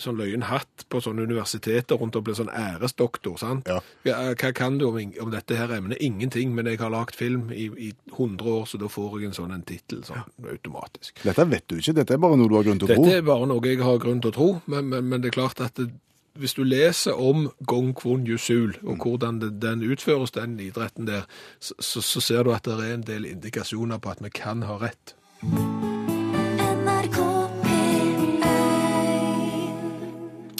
sånn løyen hatt på sånne universiteter rundt og blir sånn æresdoktor, sant? Ja. hva kan du om, om dette her emnet? Ingenting, men jeg har lagt film i, i 100 år, så da får jeg en sånn en tittel sånn automatisk. Dette vet du ikke, dette er bare noe du har grunn til å tro? Dette er bare noe jeg har grunn til å tro, men, men, men det er klart at det, hvis du leser om Gong Kwon Yusul, og hvordan det, den utføres, den idretten der, så, så, så ser du at det er en del indikasjoner på at vi kan ha rett. NRK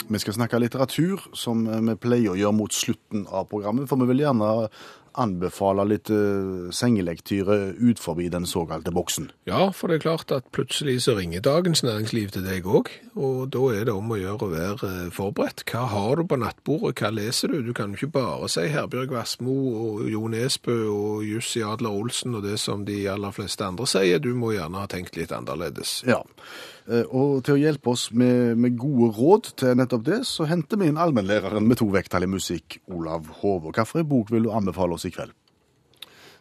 Vi skal snakke litteratur, som eh, vi pleier å gjøre mot slutten av programmet, for vi vil gjerne anbefale litt uh, sengelektyre ut forbi den såkalte boksen. Ja, for det er klart at plutselig så ringer Dagens Næringsliv til deg òg, og da er det om å gjøre å være eh, forberedt. Hva har du på nattbordet, hva leser du? Du kan jo ikke bare si Herbjørg Wassmo og Jo Nesbø og Jussi Adler Olsen og det som de aller fleste andre sier. Du må gjerne ha tenkt litt annerledes. Ja, eh, og til å hjelpe oss med, med gode råd til nettopp det, så henter vi inn allmennlæreren med to vekttall i musikk, Olav Hove. Hvilken bok vil du anbefale oss i kveld?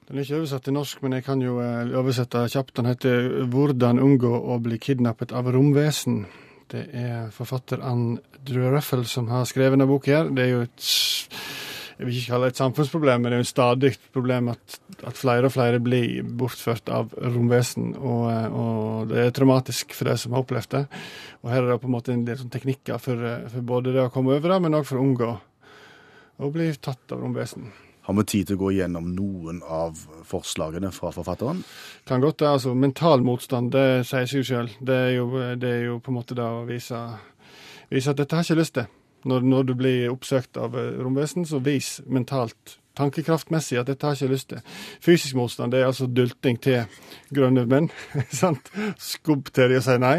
Den er ikke oversatt til norsk, men jeg kan jo eh, oversette kjapt. Den heter 'Hvordan unngå å bli kidnappet av romvesen'. Det er forfatter Andrew Ruffel som har skrevet denne boka her. Det er jo et jeg vil ikke kalle det et samfunnsproblem, men det er jo et stadig problem at, at flere og flere blir bortført av romvesen. Og, eh, og det er traumatisk for de som har opplevd det. Og her er det på en måte en del sånn teknikker for, eh, for både det å komme over det, men òg for å unngå å bli tatt av romvesen. Har vi tid til å gå gjennom noen av forslagene fra forfatteren? Kan godt det. altså. Mental motstand, det sier seg jo sjøl. Det, det er jo på en måte det å vise, vise at dette har ikke lyst til. Når, når du blir oppsøkt av eh, romvesen, så vis mentalt, tankekraftmessig, at dette har ikke lyst til. Fysisk motstand, det er altså dulting til grønne menn. sant? Skubb til de og si nei.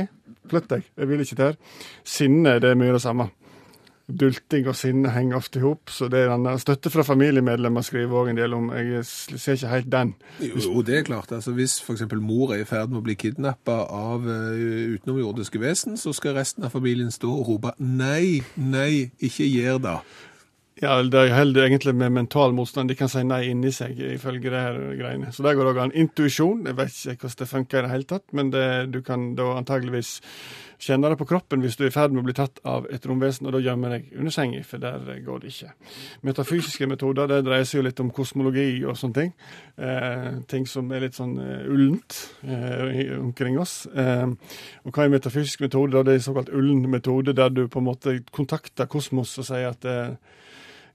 Flytt deg, jeg vil ikke til her. Sinne, det er mye det samme. Dulting og sinne henger ofte i hop, så det er denne støtte fra familiemedlemmer skriver òg en del om. Jeg ser ikke helt den. Jo, det er klart. altså Hvis f.eks. mor er i ferd med å bli kidnappa av uh, utenomjordiske vesen, så skal resten av familien stå og rope 'nei, nei, ikke gjør det'. Ja, det holder egentlig med mental motstand. De kan si nei inni seg, ifølge det her greiene. Så der går det òg an. Intuisjon, jeg vet ikke hvordan det funker i det hele tatt, men det, du kan da antageligvis kjenne det på kroppen hvis du er i ferd med å bli tatt av et romvesen, og da gjemmer deg under senga, for der går det ikke. Metafysiske metoder, det dreier seg jo litt om kosmologi og sånne ting. Eh, ting som er litt sånn uh, ullent eh, omkring oss. Eh, og hva er metafysisk metode? Det er en såkalt ullen metode, der du på en måte kontakter kosmos og sier at eh,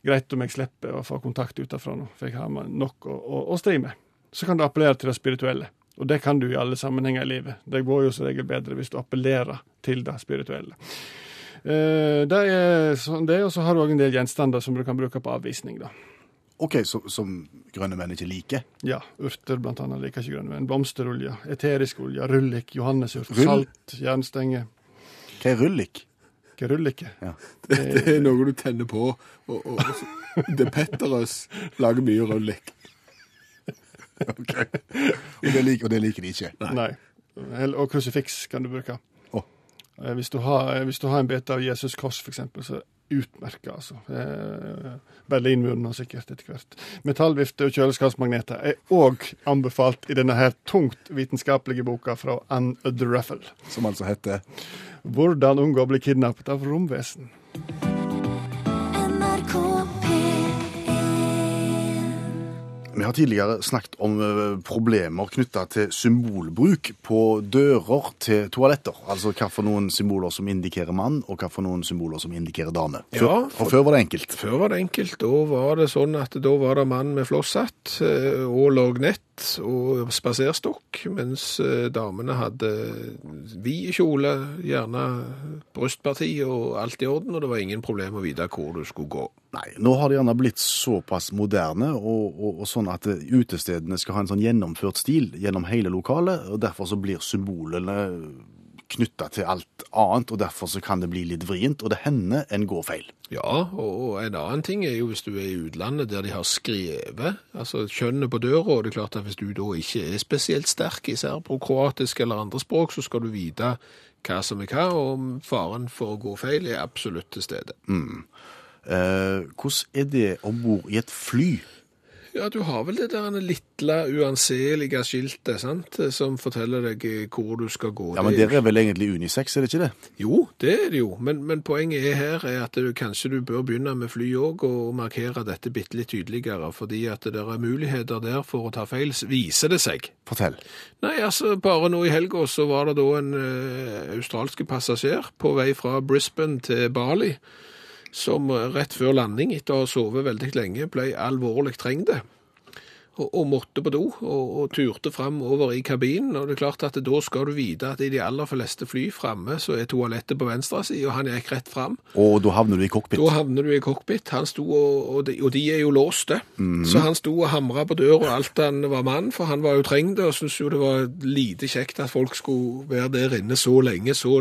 greit om jeg slipper å få kontakt utenfra nå, for jeg har nok å, å, å stri med. Så kan du appellere til det spirituelle. Og det kan du i alle sammenhenger i livet. Det går jo som regel bedre hvis du appellerer til det spirituelle. Eh, det er sånn det, og så har du òg en del gjenstander som du kan bruke på avvisning. da. OK, så, som grønne menn ikke liker. Ja, urter blant annet liker ikke grønne menn. Blomsterolje, eterisk olje, rullik, johannesurt, Rull? salt, jernstenge. Hva er rullik? Hva Ja. Det, det er noe du tenner på, og, og, og det Petterøes lager mye rullik. Okay. Og, det liker, og det liker de ikke. Nei. Nei. Og krusifiks kan du bruke. Å. Eh, Hvis, du har, hvis du har en bete av Jesus kors, for eksempel, så utmerka, altså. Eh, Berlinmuren og sikkert etter hvert. Metallvifte og kjøleskapsmagneter er òg anbefalt i denne her tungt vitenskapelige boka fra Anne Udderraffel. Som altså heter 'Hvordan unngå å bli kidnappet av romvesen'. Vi har tidligere snakket om eh, problemer knytta til symbolbruk på dører til toaletter. Altså hva for noen symboler som indikerer mann, og hva for noen symboler som indikerer dame. Før, Ja, for før var det enkelt. Før var det enkelt. Da var det sånn at da var det mann med flosshatt og og lågnett og spaserstokk, mens eh, damene hadde vid kjole, gjerne brystparti og alt i orden, og det var ingen problem å vite hvor du skulle gå. Nei, nå har det gjerne blitt såpass moderne, og, og, og sånn at eh, utestedene skal ha en sånn gjennomført stil gjennom hele lokalet, og derfor så blir symbolene knytta til alt annet, og derfor så kan det bli litt vrient, og det hender en går feil. Ja, og en annen ting er jo hvis du er i utlandet der de har skrevet, altså kjønnet på døra, og det er klart at hvis du da ikke er spesielt sterk i serbokroatisk eller andre språk, så skal du vite hva som er hva, og faren for å gå feil er absolutt til stede. Eh, hvordan er det om bord i et fly? Ja, du har vel det der lille uanselige skiltet, sant, som forteller deg eh, hvor du skal gå. Ja, men der er- er vel egentlig unisex, er det ikke det? Jo, det er det jo, men, men poenget er her er at du, kanskje du bør begynne med fly òg, og markere dette bitte litt tydeligere, fordi at det er muligheter der for å ta feil, viser det seg. Fortell. Nei, altså, bare nå i helga så var det da en ø, australske passasjer på vei fra Brisbane til Bali, som eh, rett før landing, etter å ha sovet veldig lenge, ble alvorlig trengte. Og, og måtte på do, og, og turte fram over i kabinen. Og det er klart at da skal du vite at i de aller fleste fly framme så er toalettet på venstre side, og han gikk rett fram. Og da havner du i cockpit. Da havner du i cockpit. Han sto og, og, de, og de er jo låste. Så han sto og hamra på døra alt han var mann, for han var jo trengt og syntes jo det var lite kjekt at folk skulle være der inne så lenge, så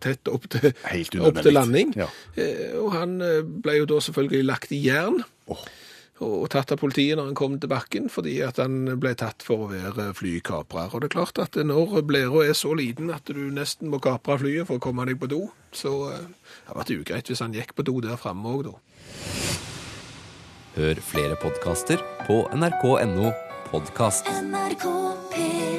tett opp til, opp til landing. Ja. Eh, Og han eh, ble jo da selvfølgelig lagt i jern. Åh. Og tatt av politiet når han kom til bakken, fordi at han ble tatt for å være flykaprer. Og det er klart at når blæra er så liten at du nesten må kapre flyet for å komme deg på do, så hadde det hadde vært ugreit hvis han gikk på do der framme òg, da. Hør flere podkaster på nrk.no podkast. NRK P1